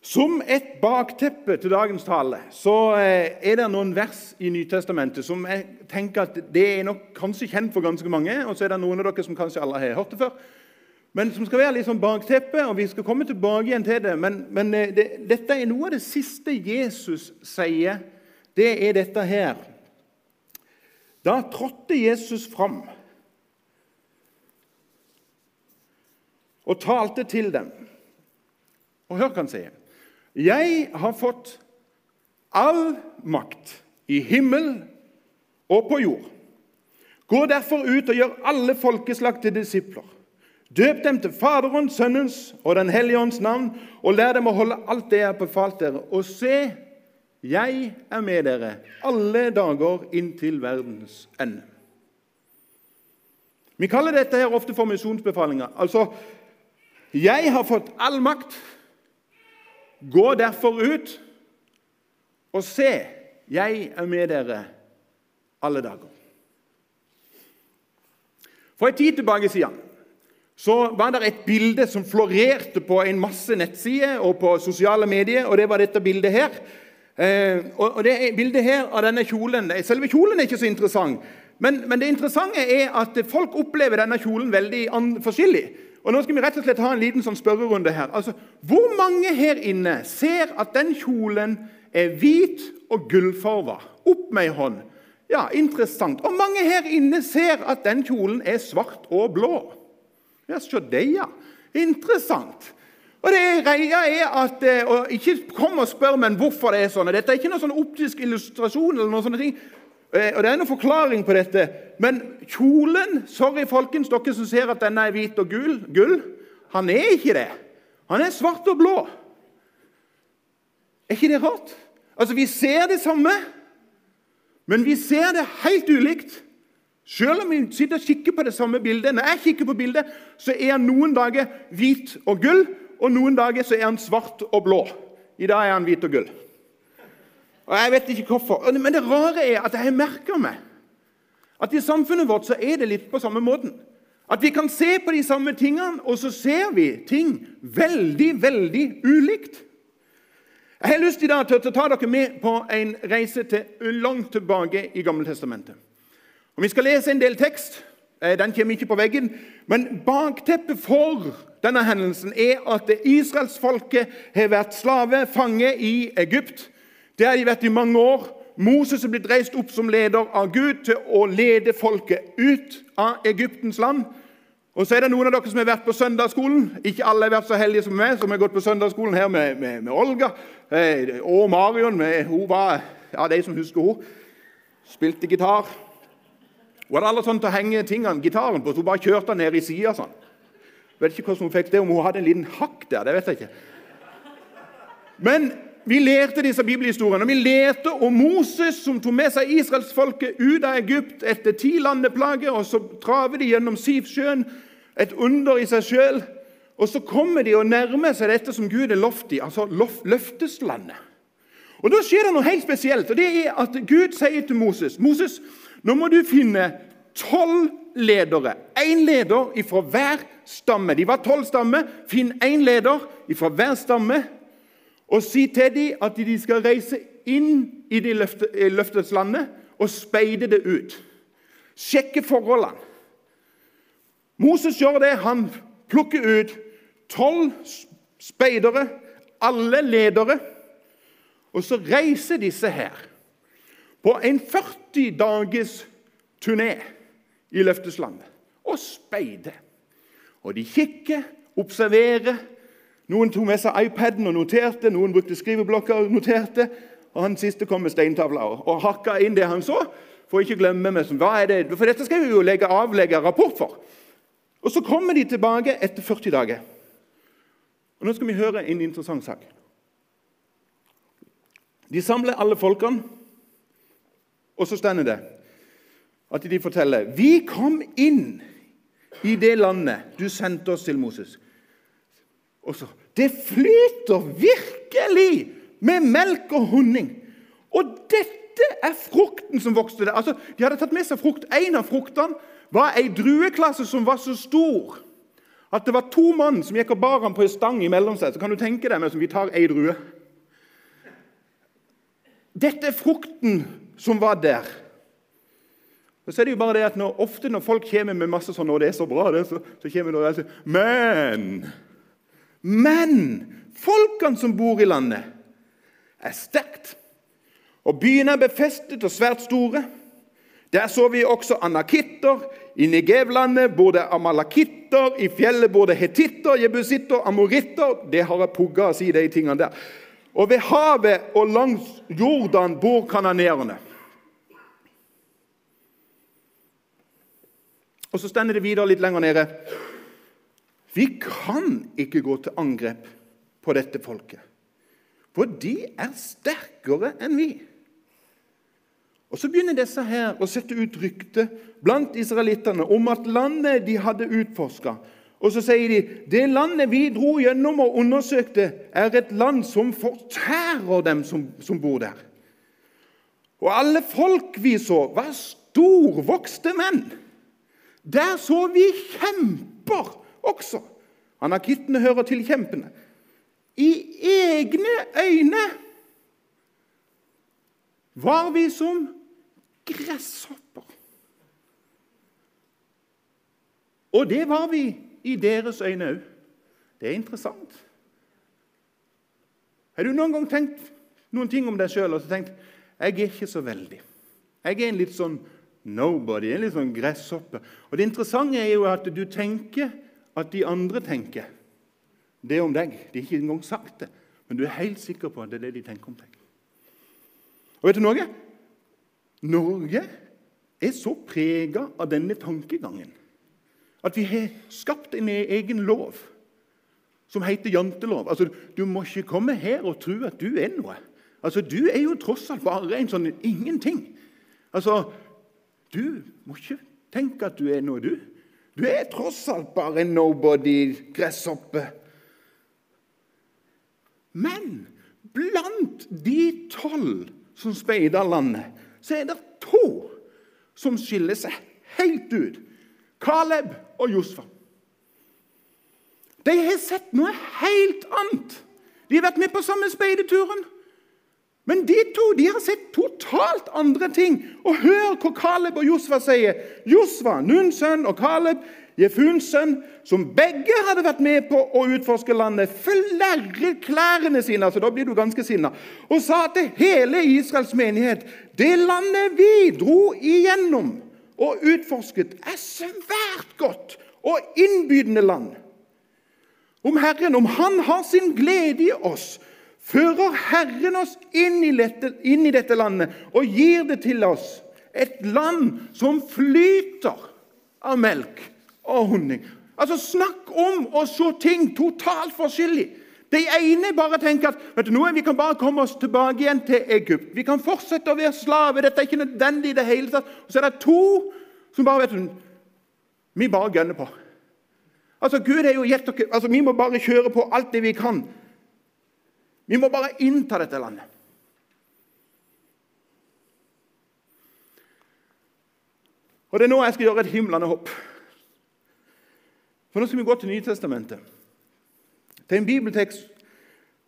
Som et bakteppe til dagens tale så eh, er det noen vers i Nytestamentet som jeg tenker at det er nok kanskje kjent for ganske mange, og så er det noen av dere som kanskje alle har hørt det før. Men som skal være litt sånn bakteppe, og vi skal komme tilbake igjen til det. Men, men eh, det, dette er noe av det siste Jesus sier. Det er dette her. Da trådte Jesus fram og talte til dem. Og hør hva han sier. 'Jeg har fått all makt i himmel og på jord.' 'Gå derfor ut og gjør alle folkeslag til disipler.' 'Døp dem til Faderens, Sønnens og Den hellige ånds navn,' 'og lær dem å holde alt det jeg har befalt dere.' 'Og se, jeg er med dere alle dager inntil verdens ende.' Vi kaller dette her ofte for misjonsbefalinger. Altså, jeg har fått all makt Gå derfor ut og se, jeg er med dere alle dager. For en tid tilbake siden så var det et bilde som florerte på en masse nettsider og på sosiale medier, og det var dette bildet her. Eh, og det bildet her av denne kjolen Selve kjolen er ikke så interessant, men, men det interessante er at folk opplever denne kjolen veldig forskjellig. Og Nå skal vi rett og slett ha en liten sånn spørrerunde her. Altså, Hvor mange her inne ser at den kjolen er hvit og gullfarga? Opp med ei hånd. Ja, interessant. Og mange her inne ser at den kjolen er svart og blå. Ja, Se det, ja. Interessant. Og det greia er at, eh, og Ikke kom og spør meg hvorfor det er sånn. Dette er ikke noen sånn optisk illustrasjon. eller noen sånne ting. Eh, og Det er noen forklaring på dette. Men kjolen Sorry, folkens, dere som ser at denne er hvit og gul, gull han er ikke det. Han er svart og blå. Er ikke det rart? Altså, Vi ser det samme, men vi ser det helt ulikt. Selv om vi sitter og kikker på det samme bildet. Når jeg kikker på bildet, så er han noen dager hvit og gull, og noen dager så er han svart og blå. I dag er han hvit og gull. Og Jeg vet ikke hvorfor. Men det rare er at jeg merker meg at i samfunnet vårt så er det litt på samme måten. At vi kan se på de samme tingene, og så ser vi ting veldig, veldig ulikt. Jeg har lyst i dag til å ta dere med på en reise til langt tilbake i Gammeltestamentet. Og Vi skal lese en del tekst. Eh, den kommer ikke på veggen. Men bakteppet for denne hendelsen er at israelsfolket har vært slave, fange i Egypt. Det har de vært i mange år. Moses er blitt reist opp som leder av Gud til å lede folket ut av Egyptens land. Og så er det noen av dere som har vært på søndagsskolen. Ikke alle har vært så heldige som meg, som har gått på søndagsskolen her med, med, med Olga eh, og Marion. Med, hun var ja, de som husker hun. Spilte gitar. Hun hadde alle sånn til å henge tingene, gitaren på, så hun bare kjørte den ned i sida. Sånn. Vet ikke hvordan hun fikk det, om hun hadde en liten hakk der. det vet jeg ikke. Men vi lærte disse bibelhistoriene. Vi lærte om Moses som tok med seg israelsfolket ut av Egypt etter ti landeplager. og Så traver de gjennom Sivsjøen, et under i seg sjøl. Og så kommer de og nærmer seg dette som Gud er lovt i, altså løfteslandet. Og Da skjer det noe helt spesielt. og det er at Gud sier til Moses Moses, nå må du finne tolv ledere. Én leder fra hver stamme. De var tolv stammer. Finn én leder fra hver stamme og si til dem at de skal reise inn i de løfteslandet og speide det ut. Sjekke forholdene. Moses gjør det. Han plukker ut tolv speidere, alle ledere. Og så reiser disse her på en 40 dagers turné i løfteslandet og speider. Og de kikker, observerer, noen tok med seg iPaden og noterte, noen brukte skriveblokker og noterte. Og han siste kom med steintavla og, hakka inn det han så. For ikke glemme meg, hva er det? For dette skal vi jo legge avlegge rapport for. Og Så kommer de tilbake etter 40 dager. Og Nå skal vi høre en interessant sak. De samler alle folkene, og så stender det at de forteller Vi kom inn i det landet du sendte oss til Moses. Og så det flyter virkelig med melk og honning. Og dette er frukten som vokste der. Altså, de hadde tatt med seg frukt. En av fruktene var ei drueklasse som var så stor At det var to mann som gikk og bar ham på en stang imellom seg. Så kan du tenke deg med som vi tar ei drue. Dette er frukten som var der. Og så er det jo bare det at når, Ofte når folk kommer med masse sånn 'Å, det er så bra', det, så, så kommer det og sier 'Men' Men folkene som bor i landet, er sterkt. Og byene er befestet og svært store. Der så vi også anakitter. I Negevlandet bor det amalakitter. I fjellet bor det hetitter, jebusitter, amoritter. Det har jeg pugga å si, de tingene der. Og ved havet og langs Jordan bor kananeerne. Og så stender det videre litt lenger nede. Vi kan ikke gå til angrep på dette folket, for de er sterkere enn vi. Og Så begynner disse her å sette ut rykte blant israelittene om at landet de hadde utforska. Og så sier de det landet vi dro gjennom og undersøkte, er et land som fortærer dem som, som bor der. Og alle folk vi så, var storvokste menn. Der så vi kjemper også. Anakittene hører til kjempene. I egne øyne var vi som gresshopper. Og det var vi i deres øyne òg. Det er interessant. Har du noen gang tenkt noen ting om deg sjøl og tenkt jeg er ikke så veldig? Jeg er en litt sånn nobody, en litt sånn gresshoppe. Og Det interessante er jo at du tenker at de andre tenker det om deg. De har ikke engang sagt det, men du er helt sikker på at det er det de tenker om deg. Og vet du noe? Norge er så prega av denne tankegangen at vi har skapt en egen lov som heter jantelov. Altså, Du må ikke komme her og tro at du er noe. Altså, Du er jo tross alt bare en sånn ingenting. Altså, Du må ikke tenke at du er noe, du. Du er tross alt bare en nobody, gresshoppe. Men blant de tolv som speider landet, så er det to som skiller seg helt ut. Caleb og Josfa. De har sett noe helt annet. De har vært med på samme speideturen. Men de to de har sett totalt andre ting. Og hør hva Caleb og Josfa sier. Josfa, Nuns sønn, og Caleb, Jefuns sønn, som begge hadde vært med på å utforske landet, flerret klærne sine altså da blir du ganske sinna, og sa til hele Israels menighet det landet vi dro igjennom og utforsket, er svært godt og innbydende land. Om Herren, om Han har sin glede i oss, fører Herren oss inn i, dette, inn i dette landet og gir det til oss. Et land som flyter av melk og honning. Altså, Snakk om å se ting totalt forskjellig. De ene bare tenker at vet du noe, vi kan bare komme oss tilbake igjen til Egypt. Vi kan fortsette å være slave. Dette er ikke nødvendig i det hele tatt. Og så er det to som bare vet du, Vi bare gønner på. Altså, Gud er jo gitt dere, altså, Vi må bare kjøre på alt det vi kan. Vi må bare innta dette landet. Og Det er nå jeg skal gjøre et himlende hopp. For Nå skal vi gå til Nytestamentet. Til en bibeltekst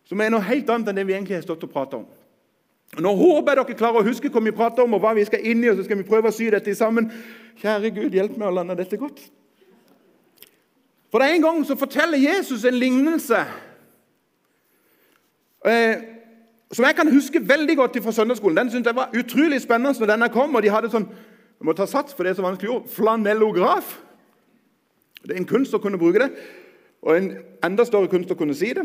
som er noe helt annet enn det vi egentlig har stått og pratet om. Nå håper jeg dere klarer å huske hva vi prater om, og hva vi skal inn i, og så skal vi prøve å sy dette sammen. Kjære Gud, hjelp meg å lande dette godt. For En gang så forteller Jesus en lignelse eh, som jeg kan huske veldig godt fra søndagsskolen. Den syntes jeg var utrolig spennende når denne kom. og de hadde sånn, jeg må ta sats for det er så vanskelig ord, flanellograf. Det er en kunst å kunne bruke det, og en enda større kunst å kunne si det.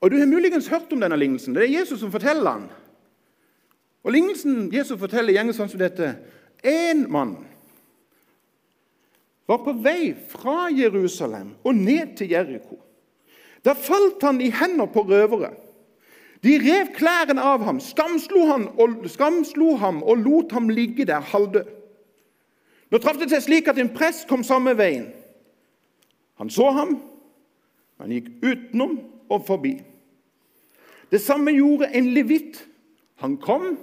Og Du har muligens hørt om denne lignelsen. Det er Jesus som forteller den. Og Lignelsen Jesus forteller, gjenger sånn som dette. En mann var på vei fra Jerusalem og ned til Jeriko. Da falt han i hendene på røvere. De rev klærne av ham, skamslo ham og, skamslo ham og lot ham ligge der halvdød. Nå traff det seg slik at en prest kom samme veien. Han så ham, han gikk utenom og forbi. Det samme gjorde en levitt. Han kom,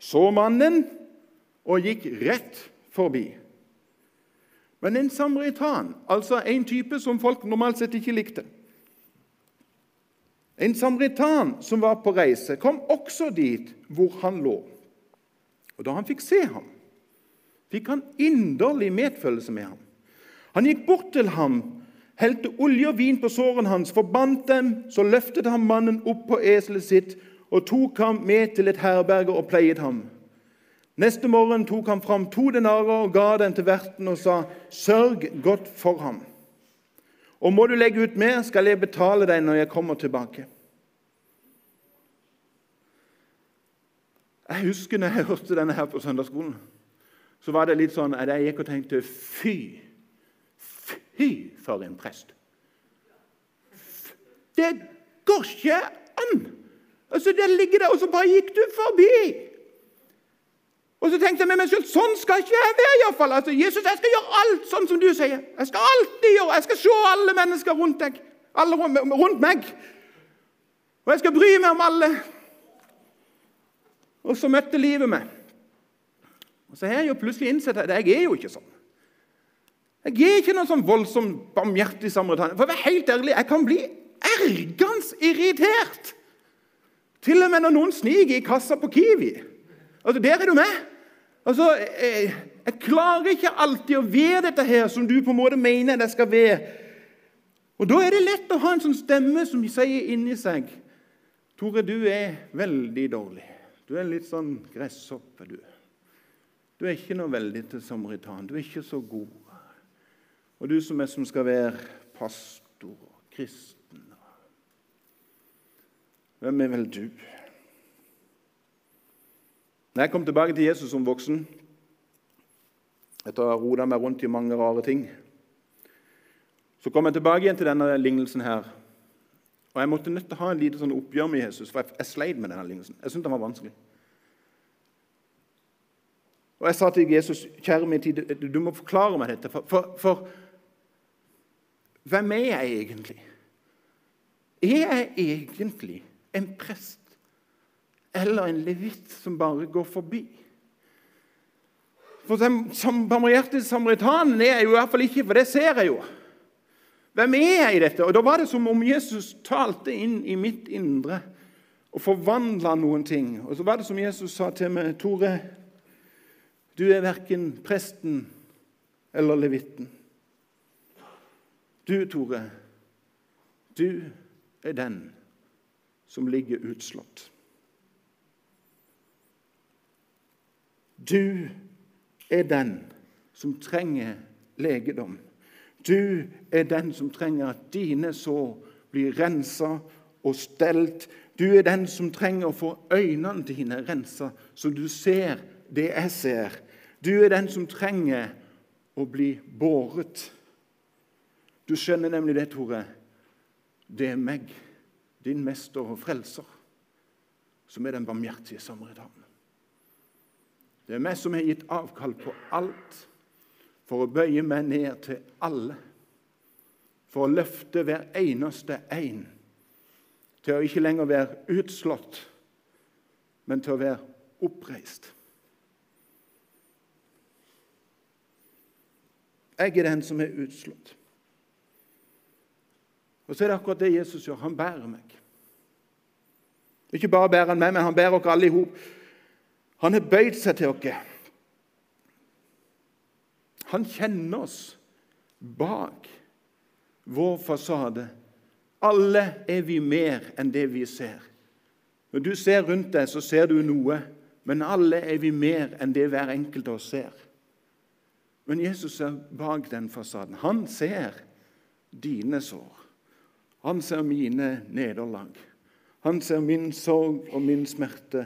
så mannen og gikk rett forbi. Men en samaritan, altså en type som folk normalt sett ikke likte. En samaritan som var på reise, kom også dit hvor han lå. Og Da han fikk se ham, fikk han inderlig medfølelse med ham. Han gikk bort til ham, helte olje og vin på sårene hans, forbandt dem, så løftet han mannen opp på eselet sitt og tok ham med til et herberge og pleiet ham. Neste morgen tok han fram to denarer og ga den til verten og sa, 'Sørg godt for ham.' Og må du legge ut mer, skal jeg betale deg når jeg kommer tilbake. Jeg husker når jeg hørte denne her på søndagsskolen. Så var det litt sånn at jeg gikk og tenkte Fy! Fy, for en prest! Det går ikke an! Altså, Der ligger det, og så bare gikk du forbi! Og så tenkte jeg med meg selv sånn skal ikke jeg være. I hvert fall. Altså, Jesus, jeg skal gjøre alt sånn som du sier. Jeg skal alltid gjøre, jeg skal se alle mennesker rundt deg. Alle rundt meg. Og jeg skal bry meg om alle. Og så møtte livet meg. Og så har jeg jo plutselig innsett at jeg er jo ikke sånn. Jeg er ikke noen sånn voldsom barmhjertig samaritan. For å være helt ærlig, jeg kan bli ergans irritert. Til og med når noen sniker i kassa på Kiwi. Altså, Der er du med. Altså, jeg, jeg, klarer ikke alltid å være dette her som du på en måte mener det skal være. Og Da er det lett å ha en sånn stemme som sier inni seg Tore, du er veldig dårlig. Du er litt sånn gresshoppe, du. Du er ikke noe veldig til samaritan. Du er ikke så god. Og du som er som skal være pastor og kristen Hvem er vel du? Når jeg kom tilbake til Jesus som voksen, etter å ha rota meg rundt i mange rare ting, så kom jeg tilbake igjen til denne lignelsen her. Og Jeg måtte nødt til å ha en lite sånn oppgjør med Jesus, for jeg, jeg sleit med denne lignelsen. Jeg syntes den var vanskelig. Og Jeg sa til Jesus, kjære min tid, du må forklare meg dette. For, for, for hvem er jeg egentlig? Er jeg egentlig en prest eller en levitt som bare går forbi? For som barmhjerte samaritanen er jeg jo i hvert fall ikke, for det ser jeg jo. Hvem er jeg i dette? Og Da var det som om Jesus talte inn i mitt indre og forvandla noen ting. Og så var det som Jesus sa til meg, Tore, du er verken presten eller levitten. Du, Tore, du er den som ligger utslått. Du er den som trenger legedom. Du er den som trenger at dine sår blir rensa og stelt. Du er den som trenger å få øynene dine rensa, så du ser det jeg ser. Du er den som trenger å bli båret. Du skjønner nemlig det, Tore. Det er meg, din mester og frelser, som er den barmhjertige samaritanen. Det er meg som har gitt avkall på alt for å bøye meg ned til alle. For å løfte hver eneste en. Til å ikke lenger være utslått, men til å være oppreist. Jeg er den som er utslått. Og så er det akkurat det Jesus gjør. Han bærer meg. Ikke bare bærer han meg, men han bærer oss alle i hop. Han har bøyd seg til oss. Han kjenner oss bak vår fasade. Alle er vi mer enn det vi ser. Når du ser rundt deg, så ser du noe, men alle er vi mer enn det hver enkelt av oss ser. Men Jesus er bak den fasaden. Han ser dine sår. Han ser mine nederlag. Han ser min sorg og min smerte.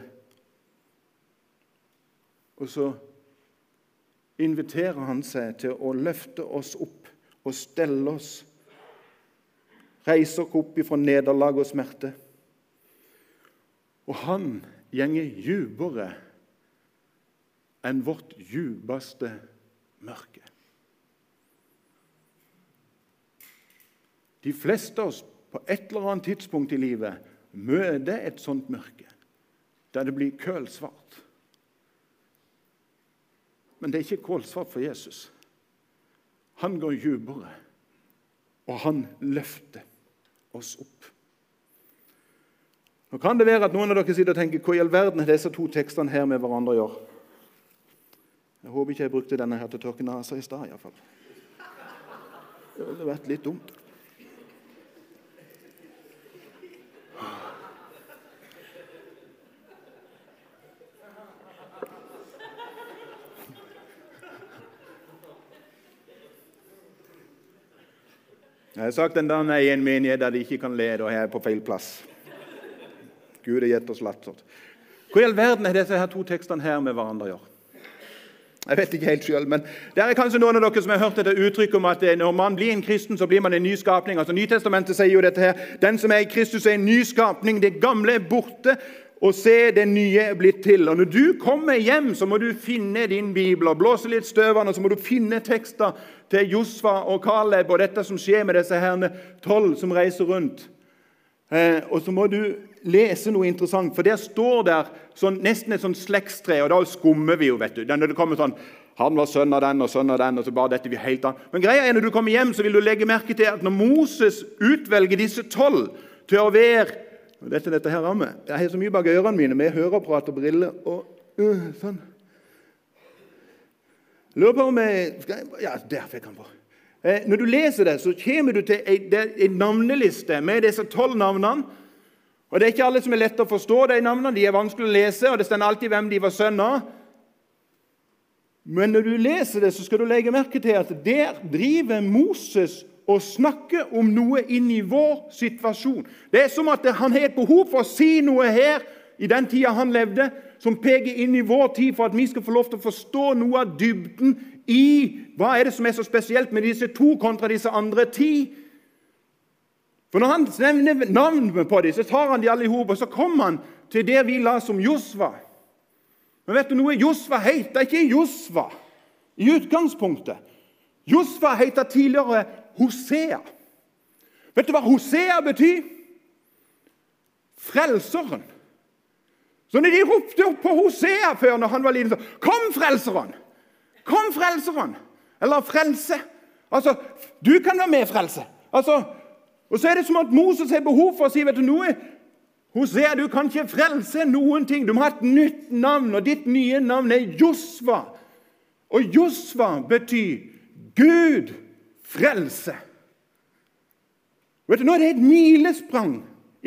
Og så inviterer han seg til å løfte oss opp og stelle oss. Reise oss opp ifra nederlag og smerte. Og han gjenger djupere enn vårt djupeste mørke. De fleste av oss på et eller annet tidspunkt i livet møter et sånt mørke, der det blir kølsvart. Men det er ikke kålsvart for Jesus. han går dypere, og han løfter oss opp. Nå kan det være at noen av dere sitter og tenker hva i all verden har disse to tekstene her med hverandre å gjøre? Jeg håper ikke jeg brukte denne her til å tørke nesa i stad. iallfall. Det ville vært litt dumt. Jeg har sagt en dag i en menighet der de ikke kan le, og jeg er på feil plass. Gud har gitt oss latter. Hva i all verden er disse her to tekstene her med hverandre å gjøre? Jeg vet ikke helt selv, men Det er kanskje noen av dere som har hørt dette uttrykket om at eh, når man blir en kristen, så blir man en nyskapning. Altså Nytestamentet sier jo dette her. Den som er i Kristus, er en nyskapning. Det gamle er borte, og se, det nye er blitt til. Og Når du kommer hjem, så må du finne din bibel og blåse litt støv av den. Så må du finne tekster til Josfa og Caleb og dette som skjer med disse herne tolv som reiser rundt. Eh, og så må du lese noe interessant, for der står der sånn, nesten et sånn slektstre, og da skummer vi jo. vet du. Når det kommer sånn, Han var sønn av den og sønn av den, og så bare dette vi helt an. Men greia er, når du kommer hjem, så vil du legge merke til at når Moses utvelger disse tolv til å være og dette, dette her rammer. Jeg har så mye bak ørene mine med høreapparat og briller. og uh, sånn. Lurer på om jeg Ja, der fikk han på. Eh, når du leser det, så kommer du til en navneliste med disse tolv navnene. Og Det er ikke alle som er lette å forstå, de navnene. De er vanskelig å lese, og det står alltid hvem de var sønn av. Men når du leser det, så skal du legge merke til at der driver Moses og snakke om noe inn i vår situasjon. Det er som at han har et behov for å si noe her i den tida han levde, som peker inn i vår tid, for at vi skal få lov til å forstå noe av dybden i hva er det som er så spesielt med disse to kontra disse andre ti. For Når han nevner navnet på dem, så tar han de alle i hop, og så kommer han til det vi la som Josva. Men vet du noe? Josva heter ikke Josva i utgangspunktet. Josva heter tidligere Hosea. Vet du hva Hosea betyr? Frelseren. Så når de ropte opp på Hosea før når han var liten, så Kom, Frelseren! Kom, Frelseren! Eller frelse. Altså, du kan være med, frelse. Altså, og så er det som at Moses har behov for å si vet du noe? Hosea, du kan ikke frelse noen ting. Du må ha et nytt navn, og ditt nye navn er Josva. Og Josva betyr Gud frelse. Vet du, Nå er det et milesprang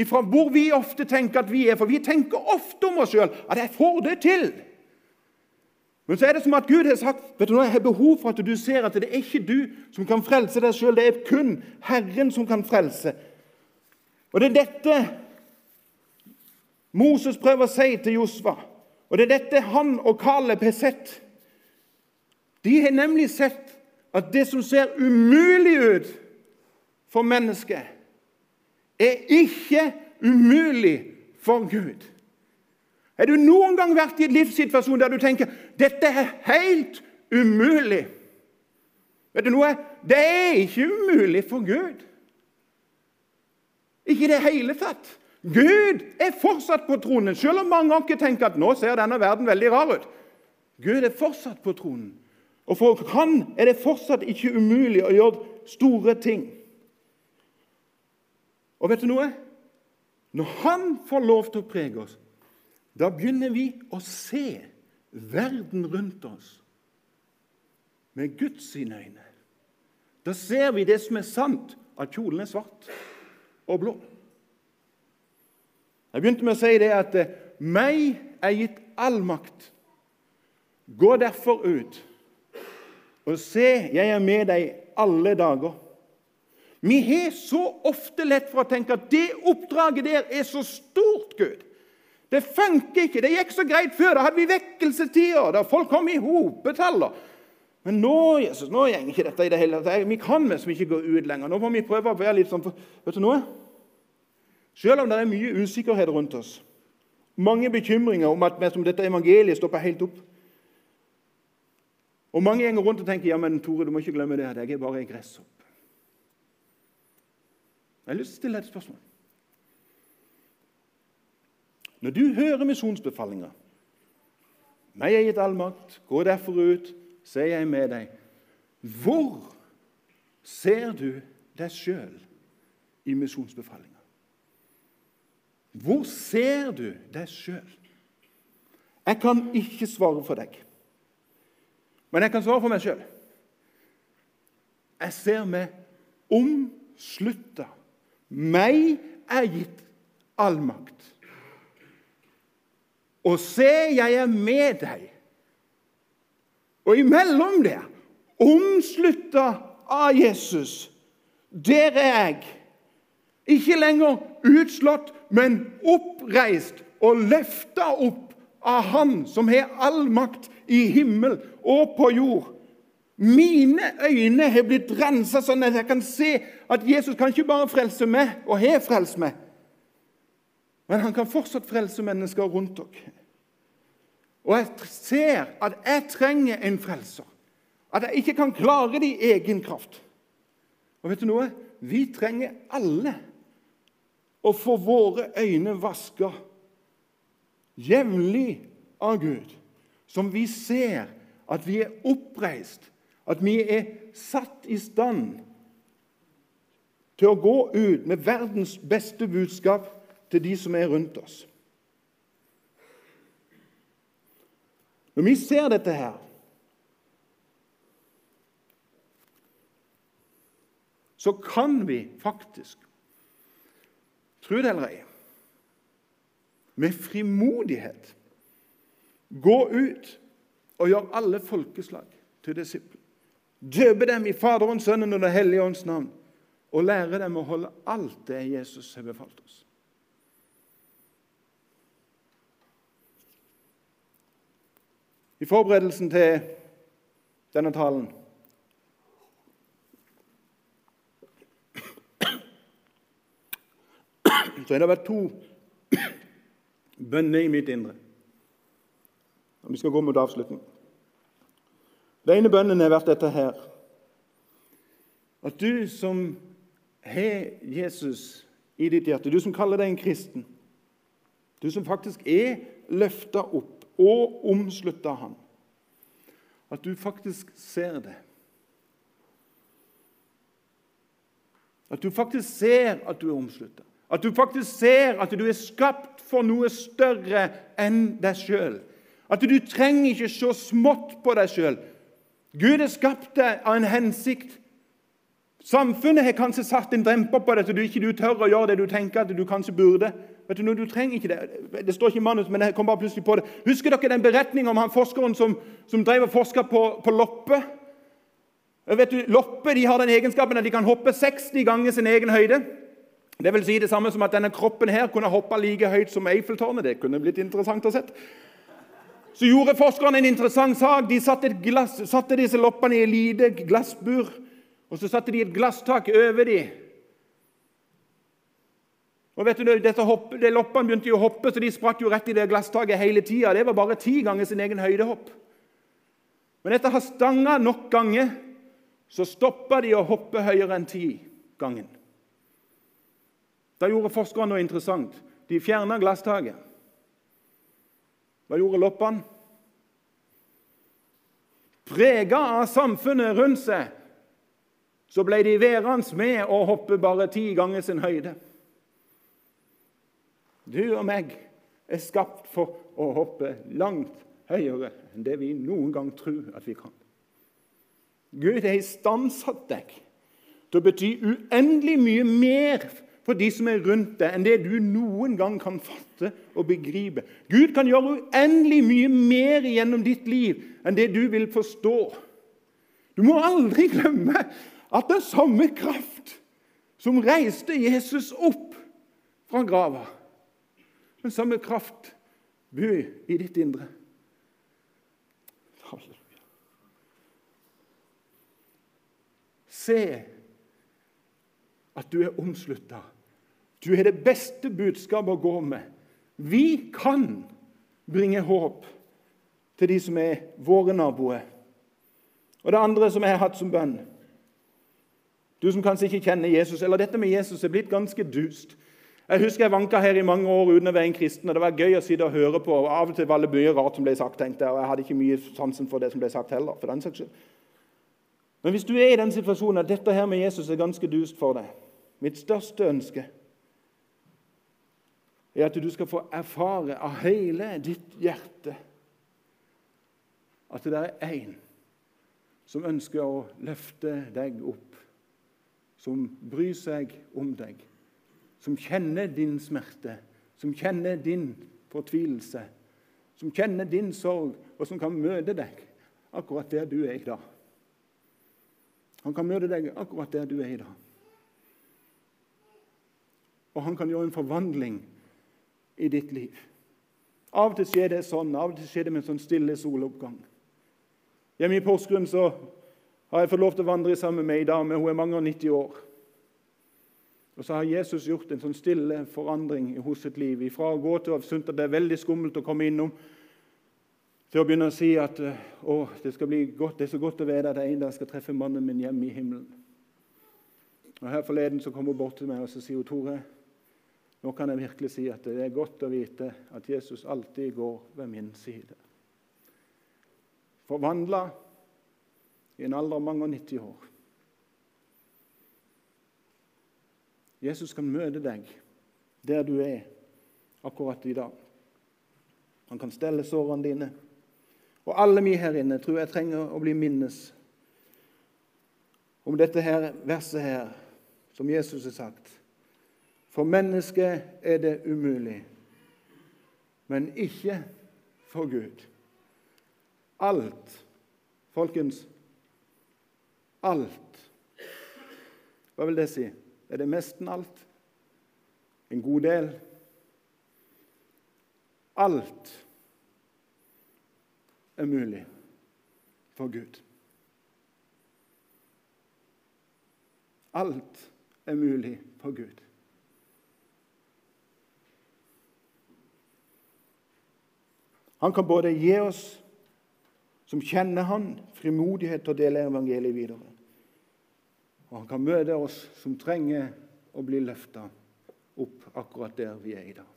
fra hvor vi ofte tenker at vi er. For vi tenker ofte om oss sjøl at 'jeg får det til'. Men så er det som at Gud har sagt vet du nå, har jeg behov for at du ser at det er ikke du som kan frelse deg sjøl. Det er kun Herren som kan frelse. Og det er dette Moses prøver å si til Josva. Og det er dette han og Caleb har sett. De har nemlig sett at det som ser umulig ut for mennesket, er ikke umulig for Gud. Har du noen gang vært i en livssituasjon der du tenker dette er helt umulig? Vet du noe? Det er ikke umulig for Gud. Ikke i det hele tatt. Gud er fortsatt på tronen, selv om mange av dere tenker at nå ser denne verden veldig rar ut. Gud er fortsatt på tronen. Og for han er det fortsatt ikke umulig å gjøre store ting. Og vet du noe? Når han får lov til å prege oss, da begynner vi å se verden rundt oss med Guds sine øyne. Da ser vi det som er sant, at kjolen er svart og blå. Jeg begynte med å si det at eh, meg er gitt all makt. Gå derfor ut og se, jeg er med deg alle dager. Vi har så ofte lett for å tenke at det oppdraget der er så stort, Gud. Det funker ikke. Det gikk så greit før. Da hadde vi vekkelsestider Da folk kom i hopetaller. Men nå Jesus, nå går ikke dette i det hele tatt. Vi kan liksom ikke gå ut lenger. Nå må vi prøve å være litt sånn Vet du noe? Selv om det er mye usikkerhet rundt oss, mange bekymringer om at dette evangeliet stopper helt opp, og Mange gjenger rundt og tenker ja, men Tore, du må ikke glemme det at jeg er bare ei gresshopp. Jeg har lyst til å stille et spørsmål. Når du hører misjonsbefalinga Meg er gitt all makt, gå derfor ut, så er jeg med deg. Hvor ser du deg sjøl i misjonsbefalinga? Hvor ser du deg sjøl? Jeg kan ikke svare for deg, men jeg kan svare for meg sjøl. Jeg ser meg omslutta. Meg er gitt all makt. Og se, jeg er med deg. Og imellom der, omslutta av Jesus, der er jeg. Ikke lenger utslått, men oppreist og løfta opp av Han som har all makt i himmel og på jord. Mine øyne har blitt rensa sånn at jeg kan se at Jesus kan ikke bare frelse meg, og har frelst meg, men han kan fortsatt frelse mennesker rundt dere. Og jeg ser at jeg trenger en frelser. At jeg ikke kan klare det i egen kraft. Og vet du noe? Vi trenger alle å få våre øyne vaska jevnlig av Gud, som vi ser at vi er oppreist, at vi er satt i stand til å gå ut med verdens beste budskap til de som er rundt oss. Når vi ser dette her Så kan vi faktisk, tro det eller ei, med frimodighet gå ut og gjør alle folkeslag til disipler. Døpe dem i Faderens, Sønnen og Den hellige ånds navn. Og lære dem å holde alt det Jesus har befalt oss. I forberedelsen til denne talen så har det vært to bønner i mitt indre. Og Vi skal gå mot avslutning. Den ene bønnen har vært dette her. At du som har Jesus i ditt hjerte, du som kaller deg en kristen, du som faktisk er løfta opp og omslutta av ham, at du faktisk ser det. At du faktisk ser at du er omslutta. At du faktisk ser at du er skapt for noe større enn deg sjøl. At du trenger ikke se smått på deg sjøl. Gud er skapt deg av en hensikt. Samfunnet har kanskje satt en demper på deg så du ikke du tør å gjøre det du tenker at du kanskje burde. Vet du, du trenger ikke Det Det står ikke i manus, men jeg kom bare plutselig på det. Husker dere den beretningen om han forskeren som, som drev og forska på, på loppe? Vet de har den egenskapen at de kan hoppe 60 ganger sin egen høyde. Det vil si det samme som at denne kroppen her kunne hoppe like høyt som Eiffeltårnet. Det kunne blitt interessant å se. Så gjorde forskerne en interessant sak. De satte, glass, satte disse loppene i et lite glassbur. Og så satte de et glasstak over dem. Og vet du, dette hopp, de Loppene begynte jo å hoppe, så de spratt jo rett i det glasstaket hele tida. Det var bare ti ganger sin egen høydehopp. Men etter å ha stanga nok ganger så stoppa de å hoppe høyere enn ti ganger. Da gjorde forskerne noe interessant. De fjerna glasstaket. Hva gjorde loppene? Prega av samfunnet rundt seg så ble de værende med å hoppe bare ti ganger sin høyde. Du og meg er skapt for å hoppe langt høyere enn det vi noen gang tror at vi kan. Gud har istandsatt deg til å bety uendelig mye mer for de som er rundt deg, enn det du noen gang kan fatte og begripe. Gud kan gjøre uendelig mye mer gjennom ditt liv enn det du vil forstå. Du må aldri glemme at den samme kraft som reiste Jesus opp fra grava, den samme kraft bor i ditt indre. Halleluja. Se at du er omslutta du har det beste budskapet å gå med. Vi kan bringe håp til de som er våre naboer. Og det andre som jeg har hatt som bønn Du som kanskje ikke kjenner Jesus, eller dette med Jesus er blitt ganske dust. Jeg husker jeg vanka her i mange år uten å være en kristen, og det var gøy å sitte og høre på. og Av og til var det mye rart som ble sagt, tenkte jeg, og jeg hadde ikke mye sansen for det som ble sagt heller. for den saks skyld. Men hvis du er i den situasjonen at dette her med Jesus er ganske dust for deg Mitt største ønske er at du skal få erfare av hele ditt hjerte at det er én som ønsker å løfte deg opp, som bryr seg om deg, som kjenner din smerte, som kjenner din fortvilelse, som kjenner din sorg, og som kan møte deg akkurat der du er i dag. Han kan møte deg akkurat der du er i dag. Og han kan gjøre en forvandling i ditt liv. Av og til skjer det sånn, av og til skjer det med en sånn stille soloppgang. Hjemme i Porsgrunn så har jeg fått lov til å vandre sammen med ei dame. Hun er mange og 90 år. Og så har Jesus gjort en sånn stille forandring i hos sitt liv. Fra å gå til å ha syntes at det er veldig skummelt å komme innom, til å begynne å si at å, det, godt, det er så godt å vite at jeg en dag skal treffe mannen min hjemme i himmelen. Og Her forleden så kom hun bort til meg og så sier hun, Tore, nå kan jeg virkelig si at det er godt å vite at Jesus alltid går ved min side. Forvandla i en alder av mange og 90 år. Jesus kan møte deg der du er akkurat i dag. Han kan stelle sårene dine. Og alle vi her inne tror jeg trenger å bli minnes om dette her verset her, som Jesus har sagt. For mennesket er det umulig, men ikke for Gud. Alt, folkens, alt. Hva vil det si? Er det nesten alt? En god del? Alt er mulig for Gud. Alt er mulig for Gud. Han kan både gi oss som kjenner Han, frimodighet til å dele evangeliet videre. Og han kan møte oss som trenger å bli løfta opp akkurat der vi er i dag.